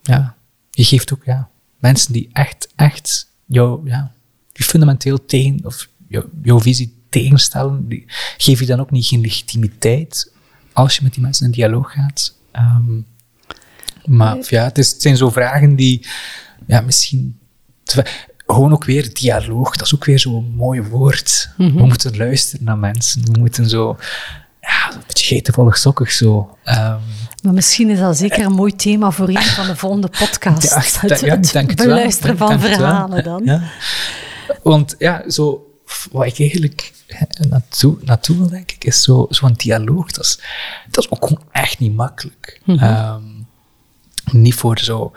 ja, je geeft ook ja, mensen die echt, echt jou, ja, die fundamenteel tegen, of jou, jouw visie tegenstellen, die geef je dan ook niet geen legitimiteit als je met die mensen in dialoog gaat. Um, maar ja, het, is, het zijn zo vragen die ja, misschien. Gewoon ook weer dialoog, dat is ook weer zo'n mooi woord. Mm -hmm. We moeten luisteren naar mensen. We moeten zo. Ja, een beetje geitenvollig sokkig zo. Um, maar misschien is dat zeker een mooi thema voor een van de volgende podcasts. Ja, het, ja, het beluisteren van verhalen dan. Ja. Want ja, zo, wat ik eigenlijk naartoe, naartoe wil, denk ik, is zo'n zo dialoog. Dat is, dat is ook gewoon echt niet makkelijk. Mm -hmm. um, niet voor zo,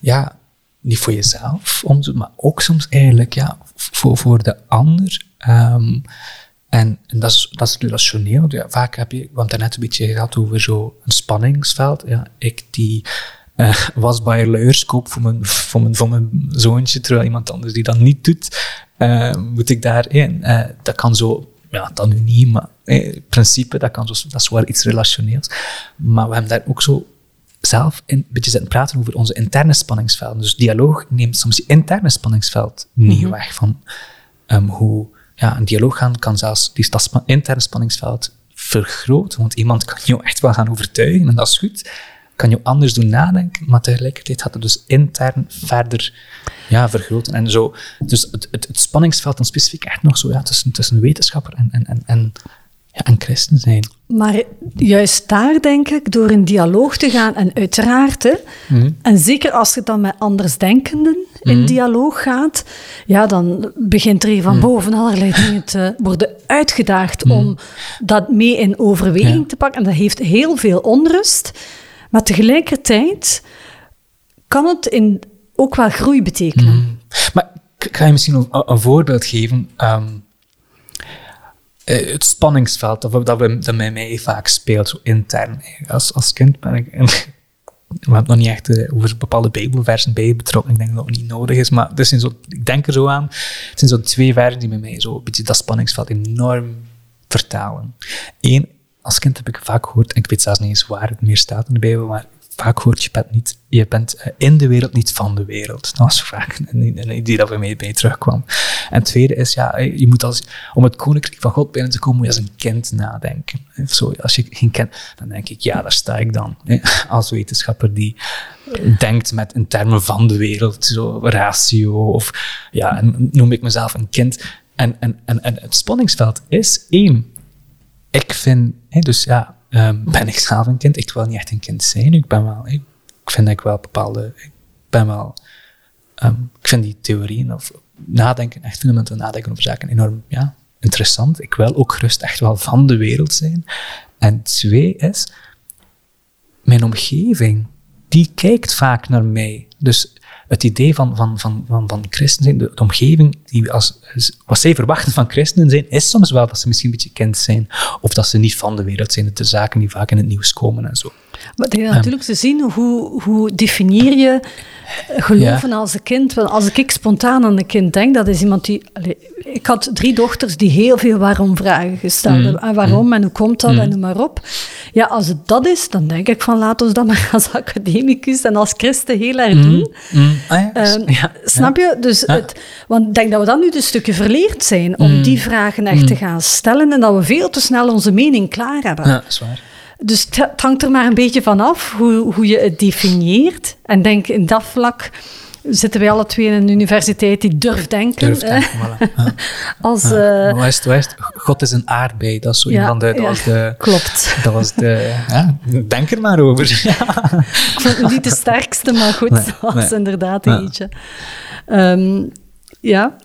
ja, niet voor jezelf, maar ook soms eigenlijk ja, voor, voor de ander. Um, en, en dat, is, dat is relationeel. Ja, vaak heb je, want daarnet een beetje gehad over zo'n spanningsveld. Ja, ik die uh, wasbaaier koop voor mijn, voor, mijn, voor mijn zoontje, terwijl iemand anders die dat niet doet, moet ik daarin. Uh, dat kan zo, ja, dat nu niet, maar in principe, dat, kan zo, dat is wel iets relationeels. Maar we hebben daar ook zo zelf een beetje zitten praten over onze interne spanningsvelden. Dus dialoog neemt soms je interne spanningsveld niet mm -hmm. weg van um, hoe ja, een dialoog gaan kan zelfs die, dat interne spanningsveld vergroten, want iemand kan jou echt wel gaan overtuigen en dat is goed. Kan je anders doen nadenken, maar tegelijkertijd gaat het dus intern verder ja, vergroten. En zo, dus het, het, het spanningsveld dan specifiek echt nog zo ja, tussen, tussen wetenschapper en, en, en, en ja, een christen zijn. Maar juist daar denk ik, door in dialoog te gaan, en uiteraard, hè, mm. en zeker als je dan met andersdenkenden in mm. dialoog gaat, ja, dan begint er hier van mm. boven allerlei dingen te worden uitgedaagd om dat mee in overweging ja. te pakken. En dat heeft heel veel onrust, maar tegelijkertijd kan het in, ook wel groei betekenen. Maar ik ga je misschien een, een voorbeeld geven. Um, uh, het spanningsveld dat, dat, dat bij mij vaak speelt, zo intern. Als, als kind ben ik... <laughs> we hebben nog niet echt uh, over bepaalde bijbelversen bij betrokken. Ik denk dat dat niet nodig is, maar zijn zo, ik denk er zo aan. Het zijn zo twee versen die bij mij zo een beetje dat spanningsveld enorm vertalen. Eén, als kind heb ik vaak gehoord, en ik weet zelfs niet eens waar het meer staat in de Bijbel, maar vaak hoort je bent, niet, je bent eh, in de wereld, niet van de wereld. Dat was vaak een, idee dat bij mij bij terugkwam. En het tweede is, ja, je moet als, om het koninkrijk van God binnen te komen, moet je als een kind nadenken. Zo, als je geen kind, dan denk ik, ja, daar sta ik dan. Als wetenschapper die denkt met in termen van de wereld, zo ratio, of ja, noem ik mezelf een kind. En, en, en, en het spanningsveld is één. Ik vind, dus ja, um, ben ik zelf een kind. Ik wil niet echt een kind zijn. Ik ben wel, ik vind ik wel bepaalde, ik ben wel, um, ik vind die theorieën of nadenken, echt fundamenteel nadenken over zaken enorm, ja, interessant. Ik wil ook gerust echt wel van de wereld zijn. En twee is, mijn omgeving, die kijkt vaak naar mij. Dus het idee van, van, van, van, van christen zijn, de, de, omgeving, die als, wat zij verwachten van christenen zijn, is soms wel dat ze misschien een beetje kind zijn. Of dat ze niet van de wereld zijn. de zaken die vaak in het nieuws komen en zo. Maar het is natuurlijk te zien, hoe, hoe definieer je geloven ja. als een kind? Want als ik spontaan aan een kind denk, dat is iemand die... Allez, ik had drie dochters die heel veel waarom-vragen gesteld hebben. Mm. En waarom mm. en hoe komt dat mm. en noem maar op. Ja, als het dat is, dan denk ik van laat ons dat maar <laughs> als academicus en als christen heel erg doen. Ah, ja. Um, ja. Snap je? Dus het, want ik denk dat we dan nu een stukje verleerd zijn om die vragen echt te gaan stellen en dat we veel te snel onze mening klaar hebben. Ja, zwaar. Dus het hangt er maar een beetje van af hoe, hoe je het definieert. En denk in dat vlak zitten wij alle twee in een universiteit die durft denken. Durft denken, voilà. <laughs> ja. Als, ja. Uh, weißt, weißt, God is een aardbei, dat is zo ja, een van de... Klopt. Dat was de... Ja, denk er maar over. <laughs> Ik vond het niet de sterkste, maar goed, nee, dat was nee. inderdaad eentje. Um, ja,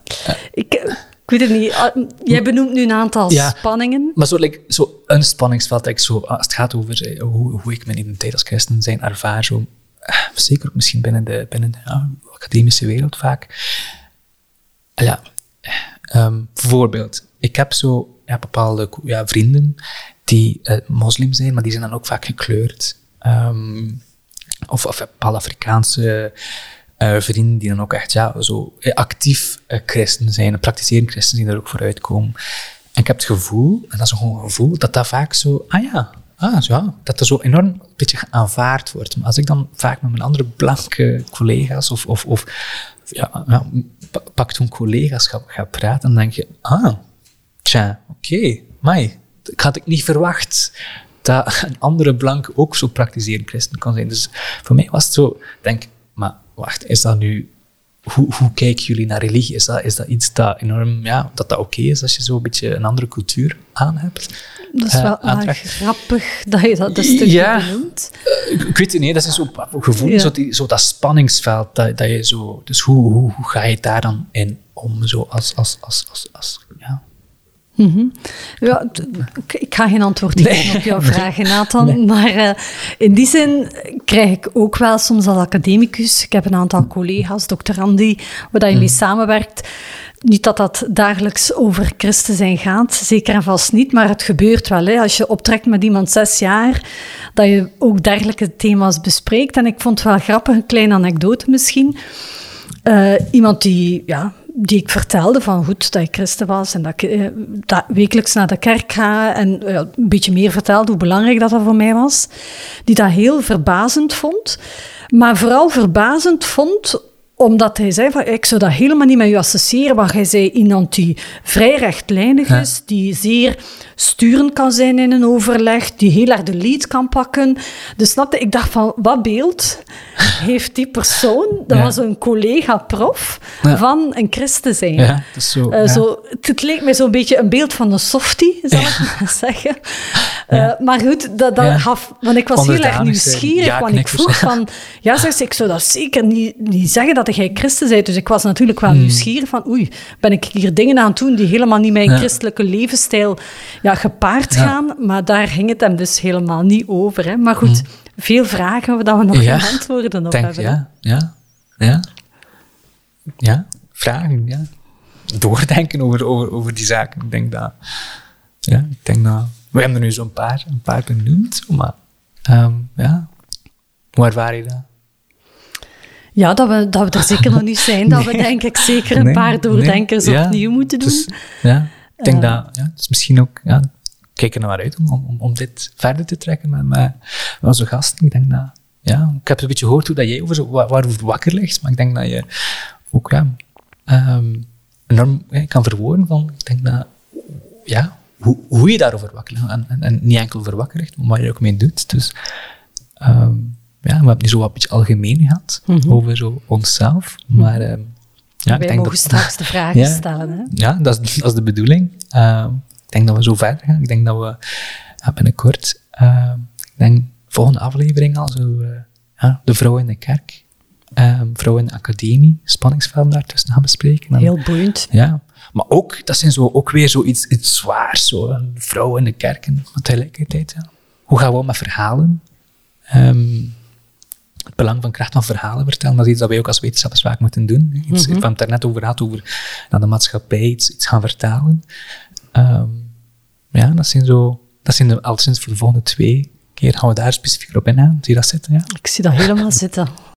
ik... Ik weet het niet. Jij benoemt nu een aantal ja, spanningen. Maar zo, like, zo een spanningsveld, like, zo, als het gaat over uh, hoe, hoe ik mijn identiteit als christen zijn ervaar, zo, zeker ook misschien binnen de, binnen de ja, academische wereld vaak. Uh, ja, um, bijvoorbeeld, ik heb zo ja, bepaalde ja, vrienden die moslim zijn, maar die zijn dan ook vaak gekleurd. Um, of, of bepaalde Afrikaanse eh, vrienden die dan ook echt ja, zo eh, actief christen zijn, praktiserend christen die daar ook voor uitkomen. En ik heb het gevoel, en dat is gewoon een gevoel, dat dat vaak zo, ah ja, ah, ja dat er zo enorm een beetje aanvaard wordt. Maar als ik dan vaak met mijn andere blanke collega's of, of, of ja, pak toen collega's ga, praten, dan denk je, ah, tja, oké, okay, had ik niet verwacht dat een andere blanke ook zo praktiserend christen kan zijn. Dus voor mij was het zo, denk maar wacht, is dat nu, hoe, hoe kijken jullie naar religie? Is dat, is dat iets dat enorm, ja, dat dat oké is als je zo een beetje een andere cultuur aan hebt? Dat is wel uh, grappig dat je dat, dat stukje ja, benoemt. Uh, ik weet het niet, dat is zo gevoel, ja. zo, die, zo dat spanningsveld, dat, dat je zo, dus hoe, hoe, hoe ga je daar dan in om, zo als, als, als, als, als ja, Mm -hmm. ja, ik ga geen antwoord geven op jouw vragen, Nathan. Nee. Maar uh, in die zin krijg ik ook wel soms als academicus, ik heb een aantal collega's, doctorandi, waar je mee samenwerkt. Niet dat dat dagelijks over Christen zijn gaat, zeker en vast niet, maar het gebeurt wel. Hè. Als je optrekt met iemand zes jaar, dat je ook dergelijke thema's bespreekt. En ik vond het wel grappig, een kleine anekdote misschien. Uh, iemand die ja, die ik vertelde van goed dat ik christen was en dat ik eh, dat wekelijks naar de kerk ga en uh, een beetje meer vertelde hoe belangrijk dat, dat voor mij was, die dat heel verbazend vond. Maar vooral verbazend vond omdat hij zei van, ik zou dat helemaal niet met u associëren, want hij zei iemand die vrij rechtlijnig is, die zeer sturend kan zijn in een overleg, die heel erg de lead kan pakken. Dus snapte, ik dacht van, wat beeld heeft die persoon? Dat was een collega-prof van een christen zijn. Ja, is zo, uh, zo, het leek mij zo'n beetje een beeld van een softie, zal ik <laughs> maar zeggen. Uh, maar goed, dat, dat gaf, want ik was heel erg nieuwsgierig, want ik vroeg van, ja, zeg, ik zou dat zeker niet, niet zeggen dat jij christen bent. Dus ik was natuurlijk wel hmm. nieuwsgierig van, oei, ben ik hier dingen aan het doen die helemaal niet mijn christelijke levensstijl ja, gepaard gaan. Maar daar ging het hem dus helemaal niet over. Hè. Maar goed, hmm. veel vragen dat we nog geen antwoorden op denk, hebben. Ja, ja, ja. Ja, vragen, ja. Doordenken over, over, over die zaken. Ik denk dat... Ja, ik denk dat... We hebben er nu zo'n paar, een paar benoemd, maar... Um, ja, hoe ervaar je dat? Ja, dat we, dat we er zeker nog niet zijn. Dat we <laughs> denk ik zeker een paar doordenkers opnieuw moeten doen. Dus, ja, ik denk uh, dat... Ja, het is misschien ook... Ja, kijk er naar uit om, om, om dit verder te trekken met, met, onze gasten. Ik denk dat... Ja, ik heb een beetje gehoord hoe dat jij over zo, waarover wakker ligt, maar ik denk dat je ook ja, um, enorm ja, kan verwoorden van... Ik denk dat... Ja, hoe, hoe je daarover wakker ligt. En, en, en, niet enkel over wakker ligt, maar wat je ook mee doet. Dus... Um, ja, we hebben nu zo wat beetje algemeen gehad mm -hmm. over zo onszelf. Maar uh, ja, ik denk mogen dat, straks de vragen <laughs> ja, stellen. Hè? Ja, dat is, dat is de bedoeling. Uh, ik denk dat we zo verder gaan. Ik denk dat we ja, binnenkort, uh, ik denk volgende aflevering al zo, ja, de vrouw in de kerk, vrouw in de academie, spanningsveld daartussen gaan bespreken. En, Heel boeiend. Ja, maar ook, dat zijn zo, ook weer zoiets iets zwaars, zo, een vrouw in de kerk. En tegelijkertijd, ja. hoe gaan we om met verhalen? Um, het belang van kracht van verhalen vertellen, dat is iets dat wij ook als wetenschappers vaak moeten doen. Iets, mm -hmm. van het daarnet over had, over naar de maatschappij iets, iets gaan vertalen. Um, ja, dat zijn zo, dat zijn de, al sinds voor de volgende twee keer gaan we daar specifiek op ingaan. Zie je dat zitten? Ja? Ik zie dat helemaal <laughs> zitten.